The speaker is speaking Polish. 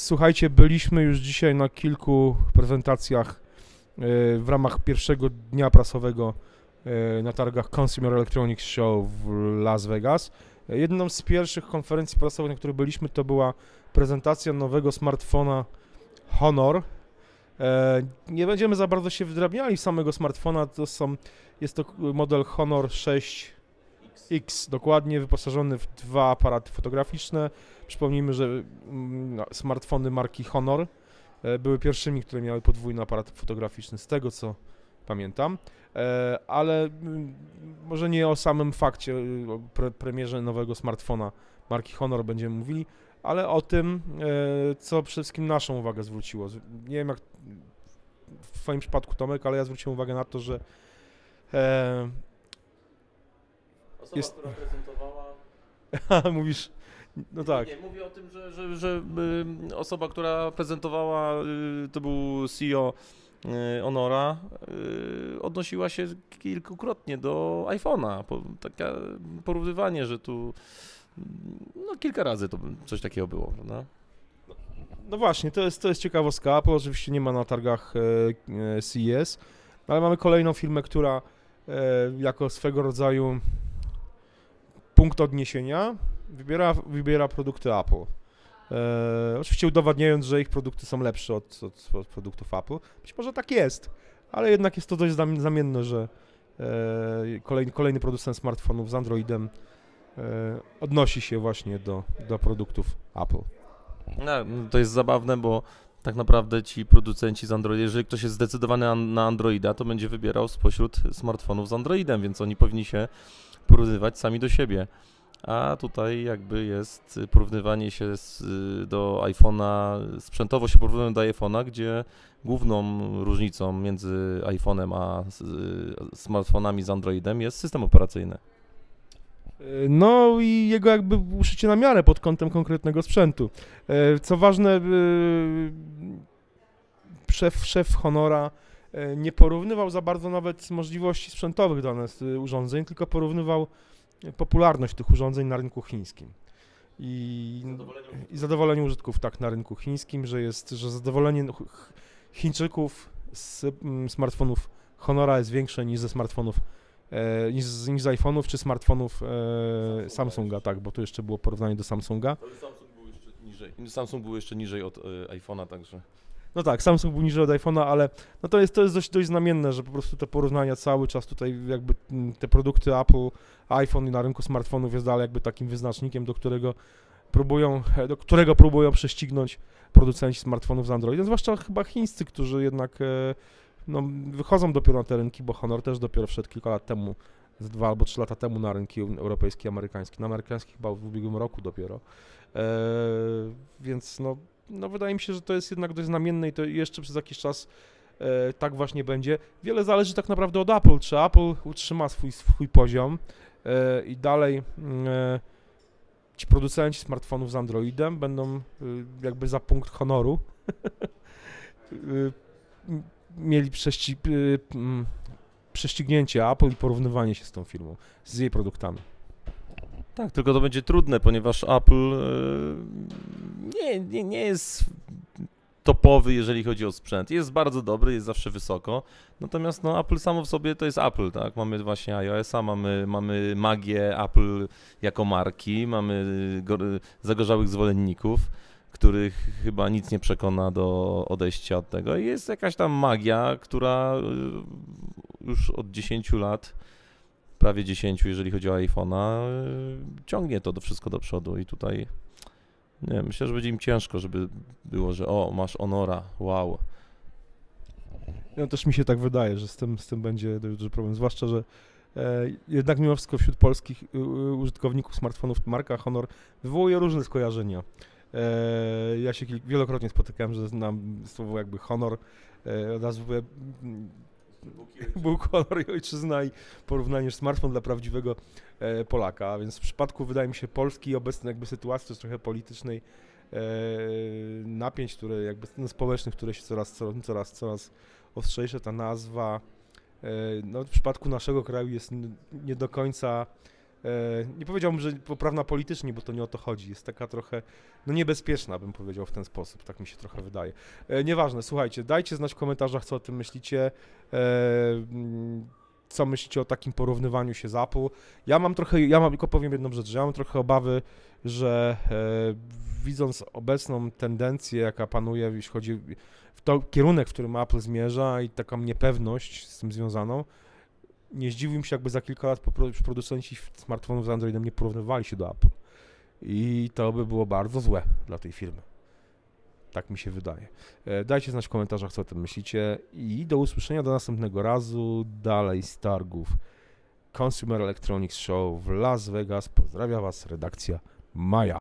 Słuchajcie, byliśmy już dzisiaj na kilku prezentacjach e, w ramach pierwszego dnia prasowego e, na targach Consumer Electronics Show w Las Vegas. Jedną z pierwszych konferencji prasowych, na której byliśmy, to była prezentacja nowego smartfona Honor. E, Nie będziemy za bardzo się wdrabniali samego smartfona, to są, jest to model Honor 6X, dokładnie wyposażony w dwa aparaty fotograficzne. Przypomnijmy, że mm, no, smartfony marki Honor e, były pierwszymi, które miały podwójny aparat fotograficzny, z tego co pamiętam. E, Ale mm, może nie o samym fakcie, o pre premierze nowego smartfona marki Honor będziemy mówili, ale o tym, e, co przede wszystkim naszą uwagę zwróciło. Nie wiem jak w Twoim przypadku, Tomek, ale ja zwróciłem uwagę na to, że Osoba, Jest- która prezentowała. mówisz, no tak. Nie, mówię o tym, że, że, że y, osoba, która prezentowała, y, to był CEO y, Honora, odnosiła się kilkukrotnie do iPhone'a. Takie porównywanie, że tu no, kilka razy to coś takiego było, prawda? No właśnie, to jest, to jest ciekawostka. Apple oczywiście nie ma na targach e, e, CES, ale mamy kolejną firmę, która e, jako swego rodzaju punkt odniesienia wybiera, wybiera produkty Apple. E, oczywiście udowadniając, że ich produkty są lepsze od, od, od produktów Apple. Być może tak jest, ale jednak jest to dość zam- zamienne, że e, kolejny, kolejny producent smartfonów z Androidem e, odnosi się właśnie do, do produktów Apple. No, to jest zabawne, bo tak naprawdę ci producenci z Androida, jeżeli ktoś jest zdecydowany an- na Androida, to będzie wybierał spośród smartfonów z Androidem, więc oni powinni się porównywać sami do siebie. A tutaj jakby jest porównywanie się z, do iPhone'a, sprzętowo się porównują do iPhone'a, gdzie główną różnicą między iPhone'em a s- smartfonami z Androidem jest system operacyjny. No i jego jakby uszycie na miarę pod kątem konkretnego sprzętu. Co ważne, szef, szef Honora nie porównywał za bardzo nawet możliwości sprzętowych danych e, urządzeń, tylko porównywał popularność tych urządzeń na rynku chińskim. I, i zadowolenie użytków tak na rynku chińskim, że jest, że zadowolenie ch- Chińczyków z mm, smartfonów Honora jest większe niż ze smartfonów e, niż, z- niż z iPhone'ów czy smartfonów e, Samsunga, tak, bo tu jeszcze było porównanie do Samsunga. Samsung był jeszcze niżej. Samsung był jeszcze niżej od e, iPhone'a, także. No tak, Samsung był niżej od iPhone'a, ale no to jest, to jest dość, dość znamienne, że po prostu te porównania cały czas tutaj jakby mm, te produkty Apple, iPhone na rynku smartfonów jest dalej jakby takim wyznacznikiem, do którego próbują, do którego próbują prześcignąć producenci smartfonów z Androidem, zwłaszcza chyba chińscy, którzy jednak e, no, wychodzą dopiero na te rynki, bo Honor też dopiero wszedł kilka lat temu, z dwa albo trzy lata temu na rynki europejskie i amerykańskie. Na amerykańskich chyba w ubiegłym roku dopiero. E, więc no, no wydaje mi się, że to jest jednak dość znamienne i to jeszcze przez jakiś czas e, tak właśnie będzie. Wiele zależy tak naprawdę od Apple, czy Apple utrzyma swój, swój poziom e, i dalej mm, e, ci producenci smartfonów z Androidem będą y, jakby za punkt honoru y, mieli prześci, y, prześcignięcie Apple i porównywanie się z tą firmą, z jej produktami. Tak, tylko to będzie trudne, ponieważ Apple e, nie, nie, nie jest topowy, jeżeli chodzi o sprzęt. Jest bardzo dobry, jest zawsze wysoko. Natomiast no, Apple samo w sobie to jest Apple, tak? Mamy właśnie iOS-a, mamy, mamy magię Apple jako marki, mamy go- zagorzałych zwolenników, których chyba nic nie przekona do odejścia od tego. I jest jakaś tam magia, która y, już od 10 lat prawie 10, jeżeli chodzi o iPhone'a, yy, ciągnie to do wszystko do przodu i tutaj nie myślę, że będzie im ciężko, żeby było, że o, masz Honora, wow. No też mi się tak wydaje, że z tym, z tym będzie duży problem, zwłaszcza, że e, jednak mimo wszystko wśród polskich y, y, użytkowników smartfonów marka Honor wywołuje różne skojarzenia. E, ja się wielokrotnie spotykałem, że znam słowo jakby honor, e, od razu był honor i ojczyzna i porównanie smartfon dla prawdziwego e, Polaka, więc w przypadku wydaje mi się Polski i obecnej jakby sytuacji też trochę politycznej e, napięć, które jakby no, społecznych, które się coraz, coraz, coraz, coraz ostrzejsze, ta nazwa e, no, w przypadku naszego kraju jest nie do końca nie powiedziałbym, że poprawna politycznie, bo to nie o to chodzi. Jest taka trochę, no niebezpieczna, bym powiedział w ten sposób, tak mi się trochę wydaje. E, nieważne, słuchajcie, dajcie znać w komentarzach, co o tym myślicie. E, mm, co myślicie o takim porównywaniu się z Apple? Ja mam trochę, ja mam tylko powiem jedną rzecz, że ja mam trochę obawy, że e, widząc obecną tendencję, jaka panuje, jeśli chodzi w to kierunek, w którym Apple zmierza i taką niepewność z tym związaną, nie zdziwiłbym się, jakby za kilka lat producenci smartfonów z Androidem nie porównywali się do Apple. I to by było bardzo złe dla tej firmy. Tak mi się wydaje. E, Dajcie znać w komentarzach, co o tym myślicie i do usłyszenia do następnego razu. Dalej z targów Consumer Electronics Show w Las Vegas. Pozdrawiam Was, redakcja Maja.